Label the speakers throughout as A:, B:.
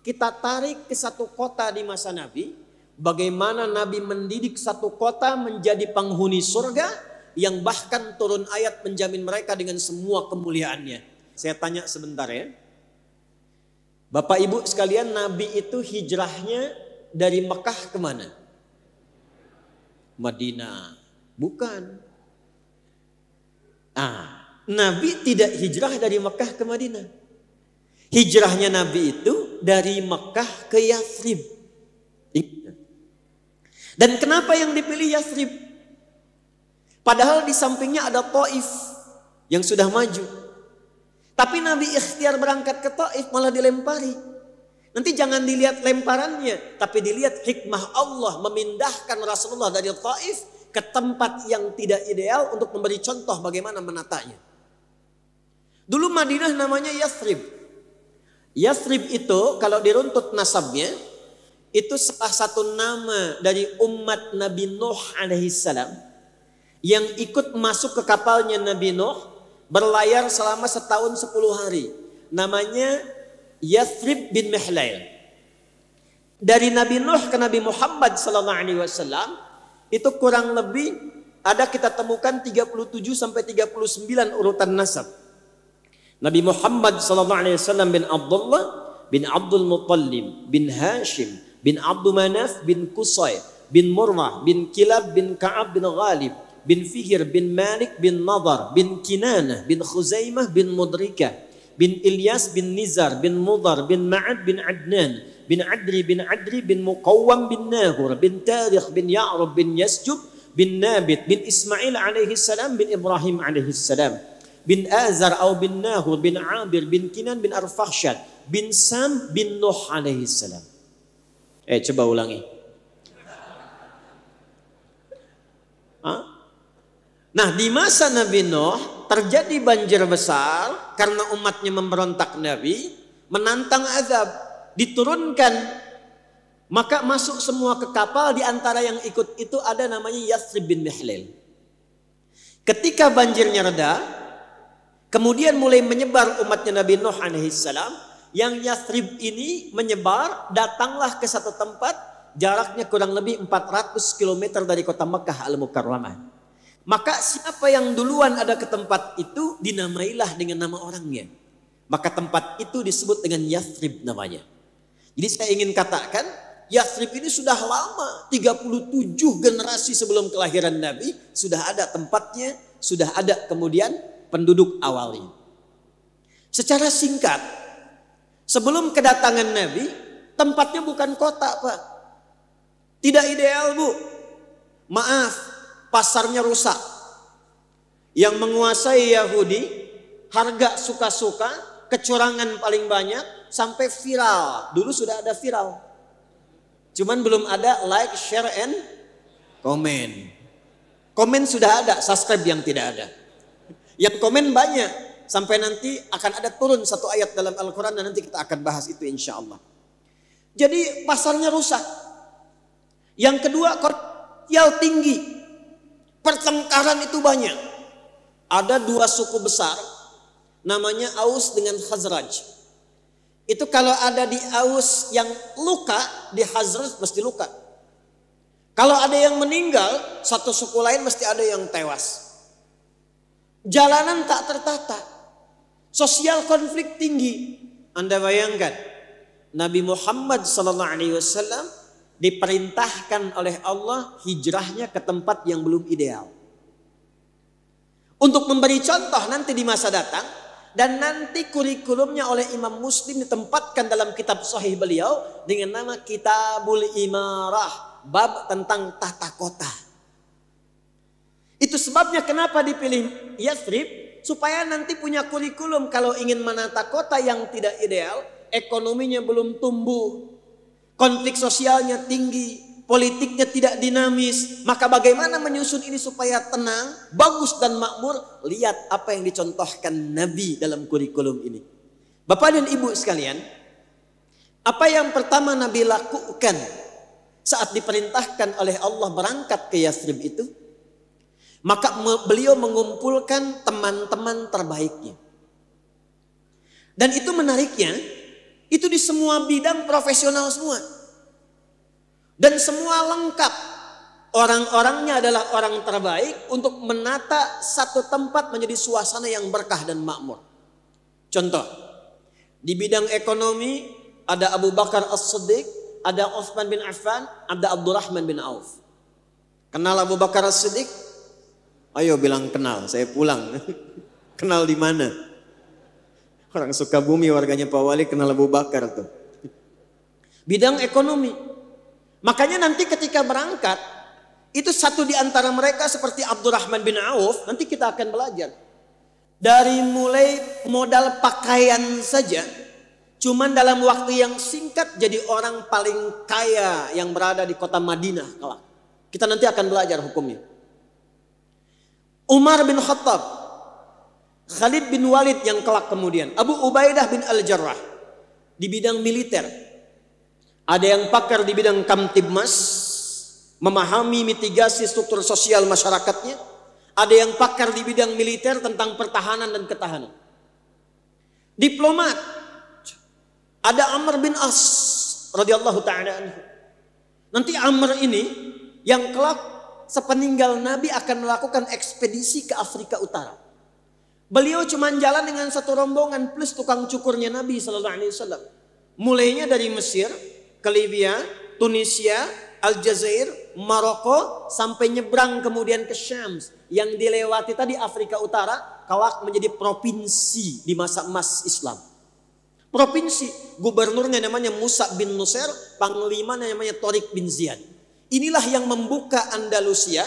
A: kita tarik ke satu kota di masa Nabi, bagaimana Nabi mendidik satu kota menjadi penghuni surga yang bahkan turun ayat menjamin mereka dengan semua kemuliaannya. Saya tanya sebentar ya. Bapak Ibu sekalian, Nabi itu hijrahnya dari Mekah ke mana? Madinah. Bukan. Ah, Nabi tidak hijrah dari Mekah ke Madinah. Hijrahnya Nabi itu dari Mekah ke Yathrib. Dan kenapa yang dipilih Yathrib? Padahal di sampingnya ada Taif yang sudah maju. Tapi Nabi ikhtiar berangkat ke Taif malah dilempari. Nanti jangan dilihat lemparannya, tapi dilihat hikmah Allah memindahkan Rasulullah dari Taif ke tempat yang tidak ideal untuk memberi contoh bagaimana menatanya. Dulu Madinah namanya Yathrib. Yathrib itu kalau diruntut nasabnya itu salah satu nama dari umat Nabi Nuh alaihissalam yang ikut masuk ke kapalnya Nabi Nuh berlayar selama setahun sepuluh hari. Namanya Yathrib bin Mihlail. Dari Nabi Nuh ke Nabi Muhammad sallallahu alaihi wasallam itu kurang lebih ada kita temukan 37 sampai 39 urutan nasab. Nabi Muhammad sallallahu alaihi wasallam bin Abdullah bin Abdul Muttalib bin Hashim bin Abdul Manaf bin Qusay bin Murrah bin Kilab bin Ka'ab bin Ghalib bin Fihir bin Malik bin Nadar bin Kinanah bin Khuzaimah bin Mudrika bin Ilyas bin Nizar bin Mudar bin Ma'ad bin Adnan bin Adri bin Adri bin Muqawwam bin Nahur bin Tarikh bin Ya'rub bin Yasjub bin Nabit bin Ismail alaihi salam bin Ibrahim alaihi salam bin Azar atau bin Nahur bin Abir bin Kinan bin Arfakhshad bin Sam bin Nuh alaihi salam. Eh coba ulangi. Hah? Nah di masa Nabi Nuh terjadi banjir besar karena umatnya memberontak Nabi, menantang azab, diturunkan. Maka masuk semua ke kapal di antara yang ikut itu ada namanya Yathrib bin Mihlil. Ketika banjirnya reda, kemudian mulai menyebar umatnya Nabi Nuh alaihissalam, yang Yathrib ini menyebar, datanglah ke satu tempat, jaraknya kurang lebih 400 km dari kota Mekah al-Mukarramah. Maka siapa yang duluan ada ke tempat itu dinamailah dengan nama orangnya. Maka tempat itu disebut dengan Yathrib namanya. Jadi saya ingin katakan Yathrib ini sudah lama, 37 generasi sebelum kelahiran Nabi sudah ada tempatnya, sudah ada kemudian penduduk awalnya. Secara singkat, sebelum kedatangan Nabi, tempatnya bukan kota, Pak. Tidak ideal, Bu. Maaf, pasarnya rusak. Yang menguasai Yahudi, harga suka-suka, kecurangan paling banyak, sampai viral. Dulu sudah ada viral. Cuman belum ada like, share, and komen. Komen sudah ada, subscribe yang tidak ada. Yang komen banyak, sampai nanti akan ada turun satu ayat dalam Al-Quran dan nanti kita akan bahas itu insya Allah. Jadi pasarnya rusak. Yang kedua, kotial tinggi. Pertengkaran itu banyak. Ada dua suku besar, namanya Aus dengan Khazraj. Itu kalau ada di Aus yang luka, di Khazraj mesti luka. Kalau ada yang meninggal, satu suku lain mesti ada yang tewas. Jalanan tak tertata. Sosial konflik tinggi. Anda bayangkan, Nabi Muhammad wasallam diperintahkan oleh Allah hijrahnya ke tempat yang belum ideal. Untuk memberi contoh nanti di masa datang dan nanti kurikulumnya oleh Imam Muslim ditempatkan dalam kitab sahih beliau dengan nama Kitabul Imarah, bab tentang tata kota. Itu sebabnya kenapa dipilih Yathrib supaya nanti punya kurikulum kalau ingin menata kota yang tidak ideal, ekonominya belum tumbuh, konflik sosialnya tinggi, politiknya tidak dinamis, maka bagaimana menyusun ini supaya tenang, bagus dan makmur? Lihat apa yang dicontohkan Nabi dalam kurikulum ini. Bapak dan Ibu sekalian, apa yang pertama Nabi lakukan saat diperintahkan oleh Allah berangkat ke Yathrib itu? Maka beliau mengumpulkan teman-teman terbaiknya. Dan itu menariknya, Itu di semua bidang profesional semua. Dan semua lengkap. Orang-orangnya adalah orang terbaik untuk menata satu tempat menjadi suasana yang berkah dan makmur. Contoh, di bidang ekonomi ada Abu Bakar As-Siddiq, ada Uthman bin Affan, ada Abdurrahman bin Auf. Kenal Abu Bakar As-Siddiq? Ayo bilang kenal, saya pulang. kenal di mana? Orang Sukabumi warganya Pak Wali kenal Abu Bakar tuh. Bidang ekonomi. Makanya nanti ketika berangkat, itu satu di antara mereka seperti Abdurrahman bin Auf, nanti kita akan belajar. Dari mulai modal pakaian saja, cuman dalam waktu yang singkat jadi orang paling kaya yang berada di kota Madinah. Kita nanti akan belajar hukumnya. Umar bin Khattab, Khalid bin Walid yang kelak kemudian, Abu Ubaidah bin Al-Jarrah di bidang militer, ada yang pakar di bidang kamtibmas, memahami mitigasi struktur sosial masyarakatnya. Ada yang pakar di bidang militer tentang pertahanan dan ketahanan. Diplomat. Ada Amr bin As radhiyallahu taala Nanti Amr ini yang kelak sepeninggal Nabi akan melakukan ekspedisi ke Afrika Utara. Beliau cuma jalan dengan satu rombongan plus tukang cukurnya Nabi Sallallahu Alaihi Wasallam. Mulainya dari Mesir, ke Libya, Tunisia, Aljazair, Maroko, sampai nyebrang kemudian ke Syams. Yang dilewati tadi Afrika Utara, kawak menjadi provinsi di masa emas Islam. Provinsi, gubernurnya namanya Musa bin Nusair, panglima namanya Torik bin Ziyad. Inilah yang membuka Andalusia,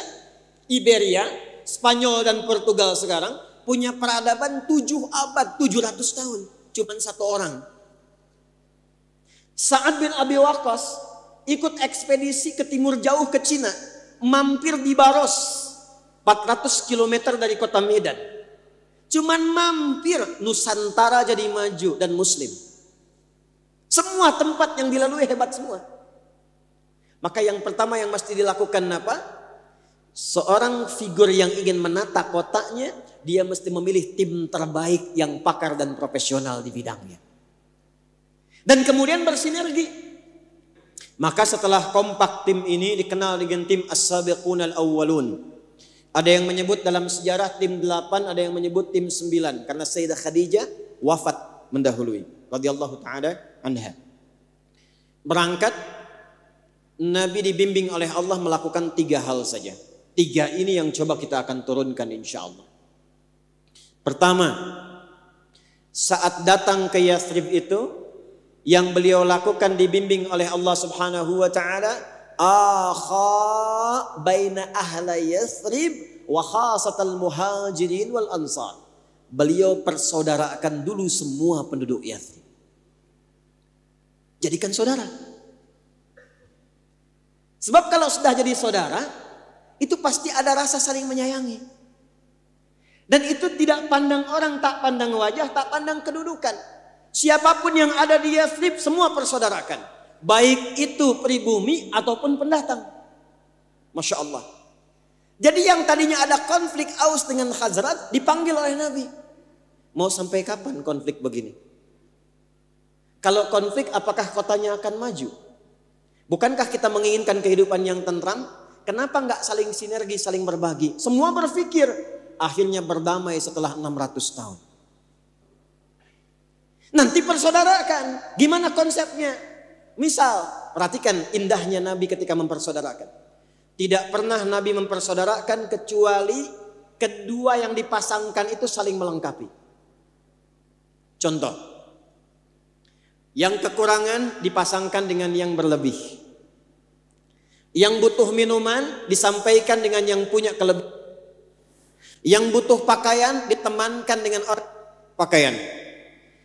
A: Iberia, Spanyol dan Portugal sekarang punya peradaban tujuh abad, 700 tahun. Cuman satu orang, Sa'ad bin Abi Waqqas ikut ekspedisi ke timur jauh ke Cina, mampir di Baros, 400 km dari kota Medan. Cuman mampir Nusantara jadi maju dan muslim. Semua tempat yang dilalui hebat semua. Maka yang pertama yang mesti dilakukan apa? Seorang figur yang ingin menata kotaknya, dia mesti memilih tim terbaik yang pakar dan profesional di bidangnya dan kemudian bersinergi. Maka setelah kompak tim ini dikenal dengan tim As-Sabiqun Al-Awwalun. Ada yang menyebut dalam sejarah tim 8, ada yang menyebut tim 9 karena Sayyidah Khadijah wafat mendahului radhiyallahu taala anha. Berangkat Nabi dibimbing oleh Allah melakukan tiga hal saja. Tiga ini yang coba kita akan turunkan insya Allah. Pertama, saat datang ke Yathrib itu yang beliau lakukan dibimbing oleh Allah Subhanahu wa taala akha baina ahla Yathrib wa khasatal muhajirin wal ansar. Beliau persaudarakan dulu semua penduduk Yathrib. Jadikan saudara. Sebab kalau sudah jadi saudara, itu pasti ada rasa saling menyayangi. Dan itu tidak pandang orang, tak pandang wajah, tak pandang kedudukan. Siapa pun yang ada di Yathrib semua persaudarakan. Baik itu pribumi ataupun pendatang. Masya Allah. Jadi yang tadinya ada konflik Aus dengan Khazrat dipanggil oleh Nabi. Mau sampai kapan konflik begini? Kalau konflik apakah kotanya akan maju? Bukankah kita menginginkan kehidupan yang tentram? Kenapa nggak saling sinergi, saling berbagi? Semua berpikir akhirnya berdamai setelah 600 tahun. Nanti persaudarakan. Gimana konsepnya? Misal, perhatikan indahnya Nabi ketika mempersaudarakan. Tidak pernah Nabi mempersaudarakan kecuali kedua yang dipasangkan itu saling melengkapi. Contoh, yang kekurangan dipasangkan dengan yang berlebih. Yang butuh minuman disampaikan dengan yang punya kelebihan. Yang butuh pakaian ditemankan dengan orang pakaian.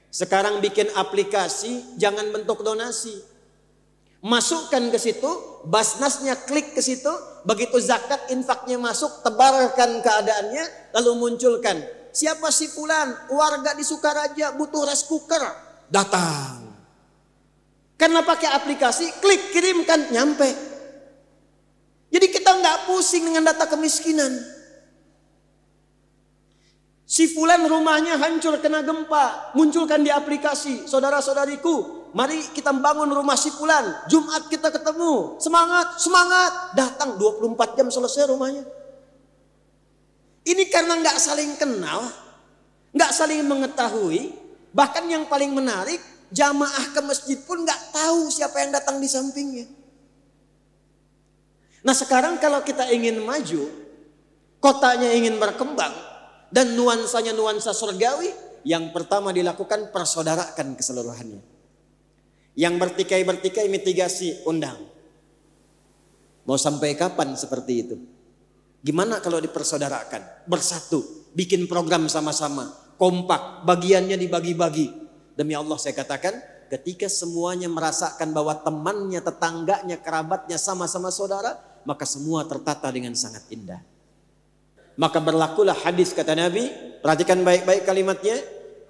A: Sekarang bikin aplikasi, jangan bentuk donasi. Masukkan ke situ, basnasnya klik ke situ, begitu zakat infaknya masuk, tebarkan keadaannya, lalu munculkan. Siapa si fulan, warga di Sukaraja butuh rice cooker, datang. Karena pakai aplikasi, klik kirimkan, nyampe. Jadi kita nggak pusing dengan data kemiskinan. Si fulan rumahnya hancur kena gempa. Munculkan di aplikasi. Saudara-saudariku, Mari kita bangun rumah si Fulan. Jumat kita ketemu. Semangat, semangat. Datang 24 jam selesai rumahnya. Ini karena nggak saling kenal, nggak saling mengetahui. Bahkan yang paling menarik, jamaah ke masjid pun nggak tahu siapa yang datang di sampingnya. Nah sekarang kalau kita ingin maju, kotanya ingin berkembang, dan nuansanya nuansa surgawi, yang pertama dilakukan persaudarakan keseluruhannya. Yang bertikai-bertikai mitigasi undang. Mau sampai kapan seperti itu? Gimana kalau dipersaudarakan? Bersatu, bikin program sama-sama, kompak, bagiannya dibagi-bagi. Demi Allah saya katakan, ketika semuanya merasakan bahwa temannya, tetangganya, kerabatnya sama-sama saudara, maka semua tertata dengan sangat indah. Maka berlakulah hadis kata Nabi, perhatikan baik-baik kalimatnya,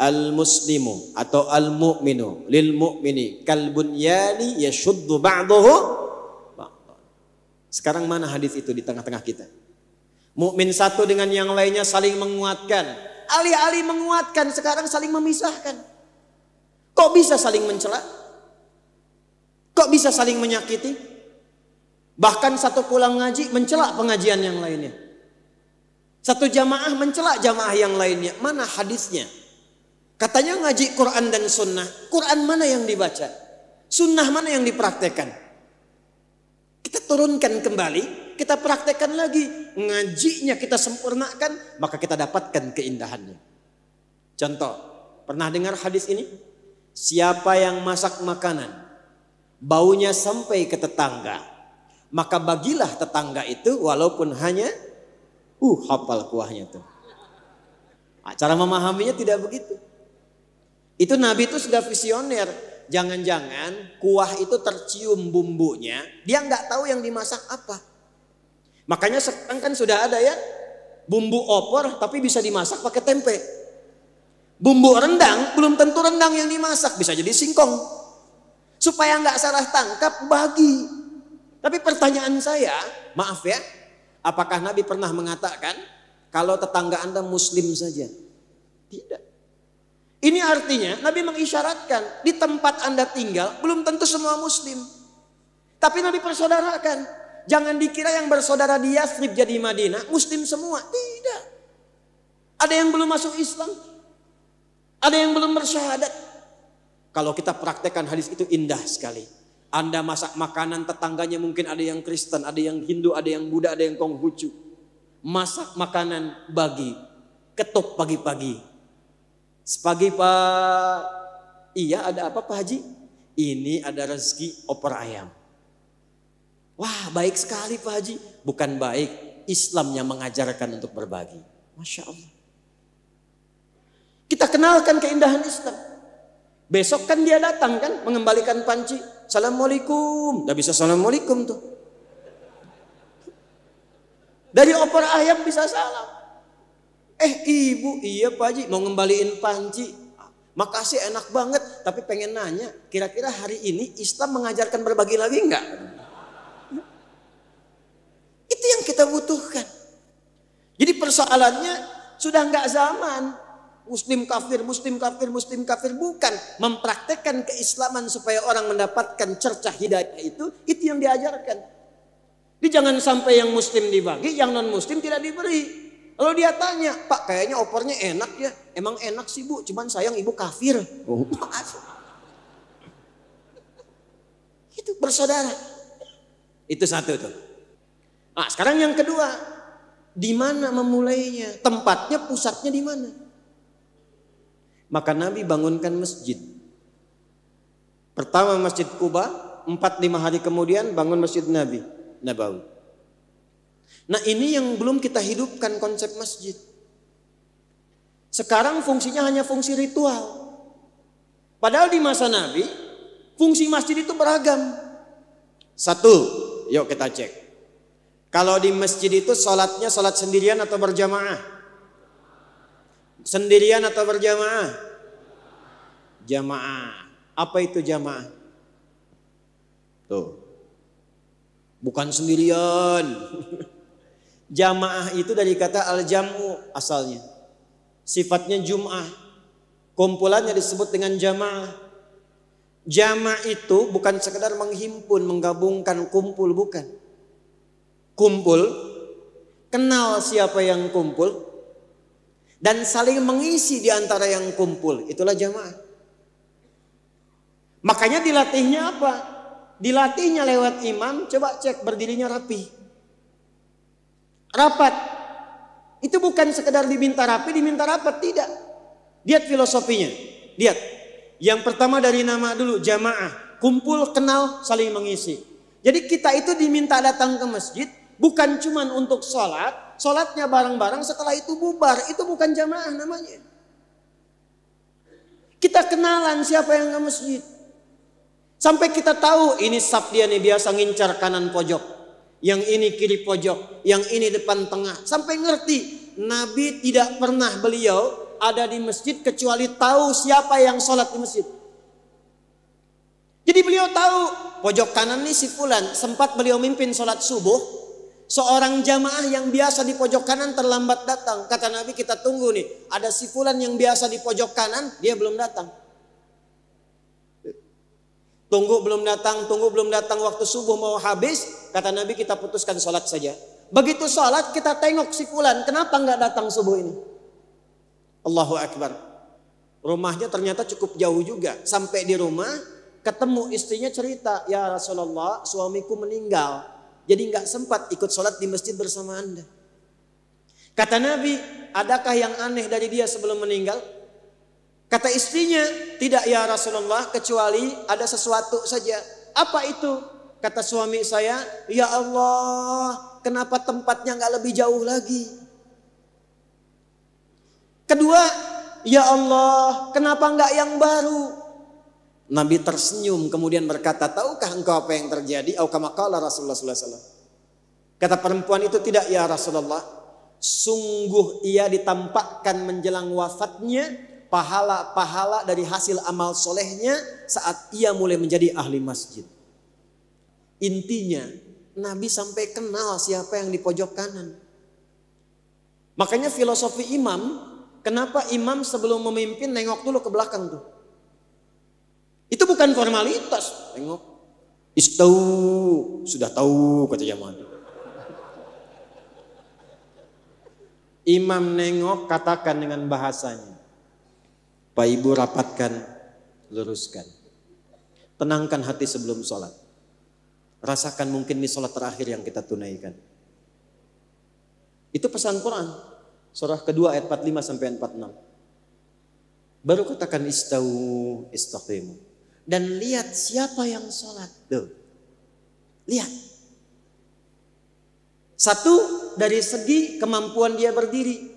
A: al muslimu atau al mu'minu lil mu'mini kal bunyani yashuddu ba'dahu sekarang mana hadis itu di tengah-tengah kita? Mukmin satu dengan yang lainnya saling menguatkan. Alih-alih menguatkan sekarang saling memisahkan. Kok bisa saling mencela? Kok bisa saling menyakiti bahkan satu pulang ngaji mencela pengajian yang lainnya satu jamaah mencela jamaah yang lainnya mana hadisnya Katanya ngaji Quran dan sunnah. Quran mana yang dibaca? Sunnah mana yang dipraktekkan? Kita turunkan kembali, kita praktekkan lagi. Ngajinya kita sempurnakan, maka kita dapatkan keindahannya. Contoh, pernah dengar hadis ini? Siapa yang masak makanan, baunya sampai ke tetangga, maka bagilah tetangga itu walaupun hanya uh hafal kuahnya tuh. Nah, cara memahaminya tidak begitu. Itu Nabi itu sudah visioner. Jangan-jangan kuah itu tercium bumbunya, dia nggak tahu yang dimasak apa. Makanya sekarang kan sudah ada ya bumbu opor tapi bisa dimasak pakai tempe. Bumbu rendang belum tentu rendang yang dimasak, bisa jadi singkong. Supaya nggak salah tangkap bagi. Tapi pertanyaan saya, maaf ya, apakah Nabi pernah mengatakan kalau tetangga Anda muslim saja? Tidak. Ini artinya Nabi mengisyaratkan di tempat Anda tinggal belum tentu semua muslim. Tapi Nabi persaudarakan. Jangan dikira yang bersaudara di Yathrib jadi Madinah muslim semua. Tidak. Ada yang belum masuk Islam. Ada yang belum bersyahadat. Kalau kita praktekkan hadis itu indah sekali. Anda masak makanan tetangganya mungkin ada yang Kristen, ada yang Hindu, ada yang Buddha, ada yang Konghucu. Masak makanan bagi, ketuk pagi-pagi, Sepagi Pak, iya ada apa Pak Haji? Ini ada rezeki opor ayam. Wah baik sekali Pak Haji. Bukan baik, Islam yang mengajarkan untuk berbagi. Masya Allah. Kita kenalkan keindahan Islam. Besok kan dia datang kan mengembalikan panci. Assalamualaikum. Tidak bisa assalamualaikum tuh. Dari opor ayam bisa salam. Eh ibu, iya Pak Haji mau ngembaliin panci. Makasih enak banget, tapi pengen nanya, kira-kira hari ini Islam mengajarkan berbagi lagi enggak? Itu yang kita butuhkan. Jadi persoalannya sudah enggak zaman. Muslim kafir, muslim kafir, muslim kafir. Bukan mempraktekkan keislaman supaya orang mendapatkan cercah hidayah itu, itu yang diajarkan. Jadi jangan sampai yang muslim dibagi, yang non muslim tidak diberi. Lalu dia tanya, Pak kayaknya opornya enak ya. Emang enak sih bu, cuman sayang ibu kafir. Oh. Itu bersaudara. Itu satu tuh. Nah sekarang yang kedua, di mana memulainya? Tempatnya, pusatnya di mana? Maka Nabi bangunkan masjid. Pertama Masjid Kuba, empat lima hari kemudian bangun Masjid Nabi, Nabawi. Nah ini yang belum kita hidupkan konsep masjid. Sekarang fungsinya hanya fungsi ritual. Padahal di masa Nabi, fungsi masjid itu beragam. Satu, yuk kita cek. Kalau di masjid itu sholatnya sholat sendirian atau berjamaah? Sendirian atau berjamaah? Jamaah. Apa itu jamaah? Tuh. Bukan sendirian. Jamaah itu dari kata al-jam'u asalnya. Sifatnya jum'ah. Kumpulannya disebut dengan jamaah. Jama itu bukan sekedar menghimpun, menggabungkan kumpul, bukan. Kumpul, kenal siapa yang kumpul, dan saling mengisi di antara yang kumpul. Itulah jamaah. Makanya dilatihnya apa? Dilatihnya lewat imam, coba cek berdirinya rapi. Rapat. Itu bukan sekedar diminta rapi, diminta rapat, tidak. Lihat filosofinya. Lihat. Yang pertama dari nama dulu jamaah, kumpul, kenal, saling mengisi. Jadi kita itu diminta datang ke masjid bukan cuma untuk sholat, sholatnya bareng-bareng setelah itu bubar, itu bukan jamaah namanya. Kita kenalan siapa yang ke masjid. Sampai kita tahu ini sab dia nih biasa ngincar kanan pojok. Yang ini kiri pojok, yang ini depan tengah. Sampai ngerti Nabi tidak pernah beliau ada di masjid kecuali tahu siapa yang sholat di masjid. Jadi beliau tahu pojok kanan ini si fulan sempat beliau mimpin sholat subuh. Seorang jamaah yang biasa di pojok kanan terlambat datang. Kata Nabi kita tunggu nih. Ada si fulan yang biasa di pojok kanan dia belum datang. Tunggu belum datang, tunggu belum datang waktu subuh mau habis. Kata Nabi kita putuskan sholat saja. Begitu sholat kita tengok si fulan. Kenapa nggak datang subuh ini? Allahu Akbar. Rumahnya ternyata cukup jauh juga. Sampai di rumah ketemu istrinya cerita, ya Rasulullah suamiku meninggal. Jadi nggak sempat ikut sholat di masjid bersama anda. Kata Nabi, adakah yang aneh dari dia sebelum meninggal? Kata istrinya, tidak ya Rasulullah kecuali ada sesuatu saja. Apa itu? Kata suami saya, ya Allah, kenapa tempatnya nggak lebih jauh lagi? Kedua, ya Allah, kenapa enggak yang baru? Nabi tersenyum kemudian berkata, tahukah engkau apa yang terjadi? Aukamakala Rasulullah SAW. Kata perempuan itu tidak ya Rasulullah. Sungguh ia ditampakkan menjelang wafatnya pahala-pahala dari hasil amal solehnya saat ia mulai menjadi ahli masjid. Intinya Nabi sampai kenal siapa yang di pojok kanan. Makanya filosofi imam Kenapa imam sebelum memimpin nengok dulu ke belakang tuh? Itu bukan formalitas. Nengok. Istau. Sudah tahu kata jamaah. Imam nengok katakan dengan bahasanya. Pak Ibu rapatkan, luruskan. Tenangkan hati sebelum sholat. Rasakan mungkin ini sholat terakhir yang kita tunaikan. Itu pesan Quran. Surah kedua ayat 45 sampai 46. Baru katakan istau istaqimu. Dan lihat siapa yang sholat. Tuh. Lihat. Satu dari segi kemampuan dia berdiri.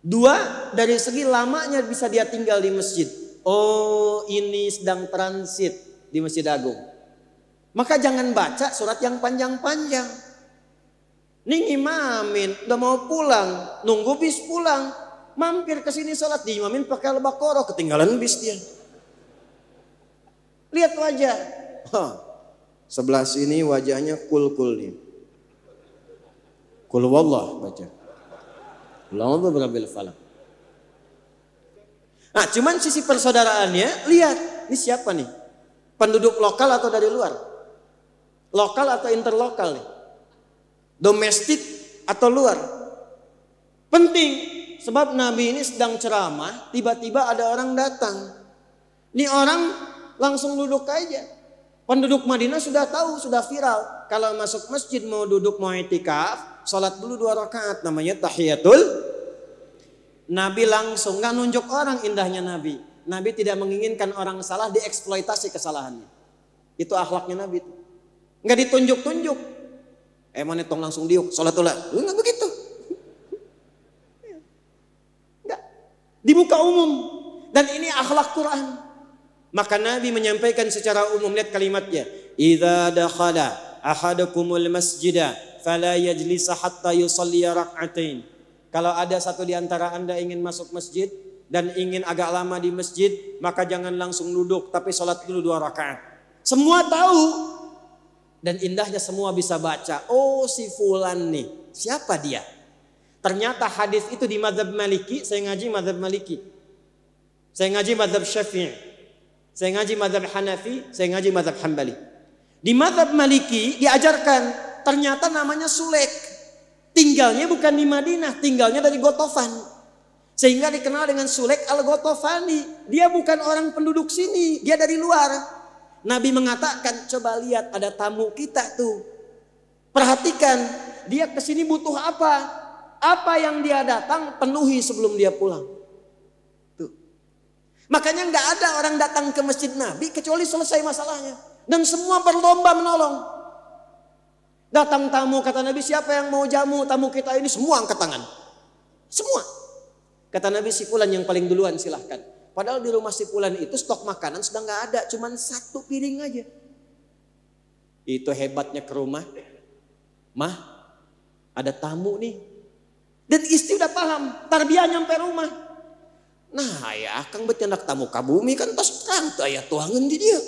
A: Dua dari segi lamanya bisa dia tinggal di masjid. Oh ini sedang transit di Masjid Agung. Maka jangan baca surat yang panjang-panjang. Ning imamin udah mau pulang, nunggu bis pulang, mampir ke sini sholat di imamin pakai al-baqarah, ketinggalan bis dia. Lihat wajah. Huh. Sebelah sini wajahnya kul-kul nih. Kul wallah baca. Lama berabil falak. Nah, cuman sisi persaudaraannya, lihat, ini siapa nih? Penduduk lokal atau dari luar? Lokal atau interlokal nih? domestik atau luar. Penting sebab Nabi ini sedang ceramah, tiba-tiba ada orang datang. Ini orang langsung duduk aja. Penduduk Madinah sudah tahu, sudah viral. Kalau masuk masjid mau duduk mau etikaf, sholat dulu dua rakaat namanya tahiyatul. Nabi langsung nggak nunjuk orang indahnya Nabi. Nabi tidak menginginkan orang salah dieksploitasi kesalahannya. Itu akhlaknya Nabi. Nggak ditunjuk-tunjuk. Eh mana tong langsung diuk, sholat ulah. Enggak begitu. Enggak. Di muka umum. Dan ini akhlak Quran. Maka Nabi menyampaikan secara umum lihat kalimatnya. Idza dakhala ahadakumul masjida fala yajlisa hatta yusalli rak'atain. Kalau ada satu di antara Anda ingin masuk masjid dan ingin agak lama di masjid, maka jangan langsung duduk tapi sholat dulu dua rakaat. Semua tahu dan indahnya semua bisa baca. Oh si fulan nih, siapa dia? Ternyata hadis itu di madhab maliki, saya ngaji madhab maliki. Saya ngaji madhab syafi'i. Saya ngaji madhab Hanafi, saya ngaji madhab Hambali. Di madhab Maliki diajarkan ternyata namanya Sulek. Tinggalnya bukan di Madinah, tinggalnya dari Gotofan. Sehingga dikenal dengan Sulek al-Gotofani. Dia bukan orang penduduk sini, dia dari luar. Nabi mengatakan, coba lihat ada tamu kita tuh. Perhatikan, dia ke sini butuh apa? Apa yang dia datang penuhi sebelum dia pulang. Makanya nggak ada orang datang ke masjid Nabi kecuali selesai masalahnya. Dan semua berlomba menolong. Datang tamu kata Nabi siapa yang mau jamu tamu kita ini semua angkat tangan. Semua. Kata Nabi si Fulan yang paling duluan silahkan. Padahal di rumah si Fulan itu stok makanan sudah nggak ada, cuman satu piring aja. Itu hebatnya ke rumah Mah, ada tamu nih. Dan istri udah paham, tarbiyah nyampe rumah. Nah ya, kang anak tamu kabumi kan tas terang tuh ayah tuangan di dia.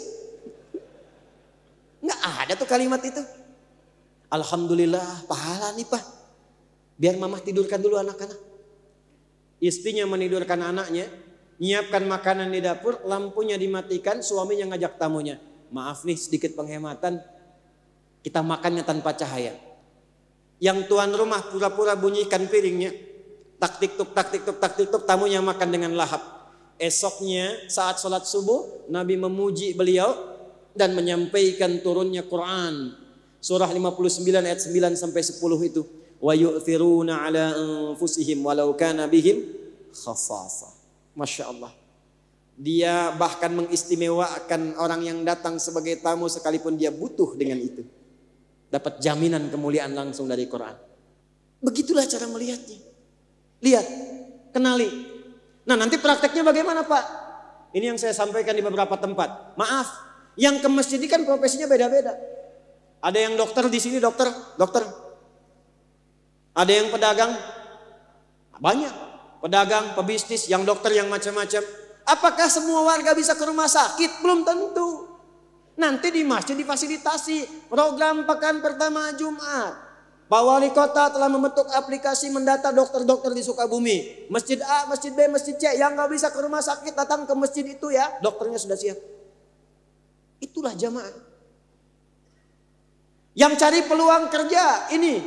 A: Nggak ada tuh kalimat itu. Alhamdulillah pahala nih pak. Biar mamah tidurkan dulu anak-anak. Istrinya menidurkan anaknya, nyiapkan makanan di dapur, lampunya dimatikan, suaminya ngajak tamunya. Maaf nih sedikit penghematan, kita makannya tanpa cahaya. Yang tuan rumah pura-pura bunyikan piringnya. Taktik tuk taktik tuk taktik tuk tamunya makan dengan lahap. Esoknya saat sholat subuh Nabi memuji beliau dan menyampaikan turunnya Quran. Surah 59 ayat 9 sampai 10 itu. Wa yu'thiruna ala anfusihim walau kana bihim khasasa. Masya Allah. Dia bahkan mengistimewakan orang yang datang sebagai tamu sekalipun dia butuh dengan itu. Dapat jaminan kemuliaan langsung dari Quran. Begitulah cara melihatnya. Lihat, kenali. Nah nanti prakteknya bagaimana Pak? Ini yang saya sampaikan di beberapa tempat. Maaf, yang ke masjid kan profesinya beda-beda. Ada yang dokter di sini dokter, dokter. Ada yang pedagang, banyak. Pedagang, pebisnis, yang dokter, yang macam-macam. Apakah semua warga bisa ke rumah sakit? Belum tentu. Nanti di masjid difasilitasi program pekan pertama Jumat. Pak Wali Kota telah membentuk aplikasi mendata dokter-dokter di Sukabumi. Masjid A, Masjid B, Masjid C. Yang nggak bisa ke rumah sakit datang ke masjid itu ya. Dokternya sudah siap. Itulah jamaah. Yang cari peluang kerja ini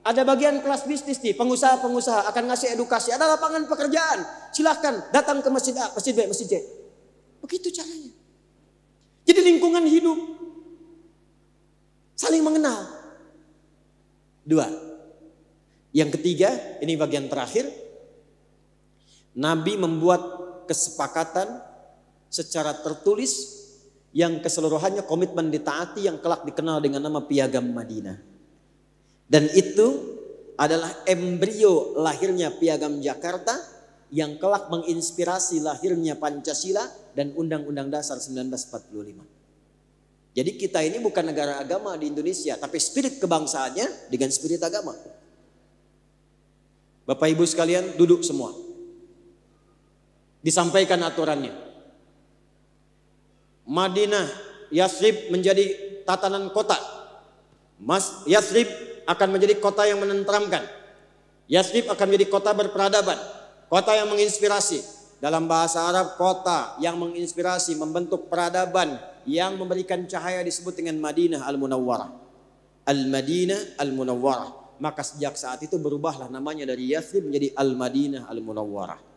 A: ada bagian kelas bisnis nih, pengusaha-pengusaha akan ngasih edukasi. Ada lapangan pekerjaan. Silahkan datang ke masjid A, masjid B, masjid C. Begitu caranya. Jadi lingkungan hidup. Saling mengenal. Dua. Yang ketiga, ini bagian terakhir. Nabi membuat kesepakatan secara tertulis yang keseluruhannya komitmen ditaati yang kelak dikenal dengan nama Piagam Madinah. Dan itu adalah embrio lahirnya Piagam Jakarta yang kelak menginspirasi lahirnya Pancasila dan Undang-Undang Dasar 1945. Jadi kita ini bukan negara agama di Indonesia, tapi spirit kebangsaannya dengan spirit agama. Bapak Ibu sekalian duduk semua. Disampaikan aturannya. Madinah, Yasrib menjadi tatanan kota. Mas Yasrib akan menjadi kota yang menenteramkan. Yasrib akan menjadi kota berperadaban. Kota yang menginspirasi. Dalam bahasa Arab, kota yang menginspirasi, membentuk peradaban yang memberikan cahaya disebut dengan Madinah Al-Munawwarah. Al-Madinah Al-Munawwarah. Maka sejak saat itu berubahlah namanya dari Yathrib menjadi Al-Madinah Al-Munawwarah.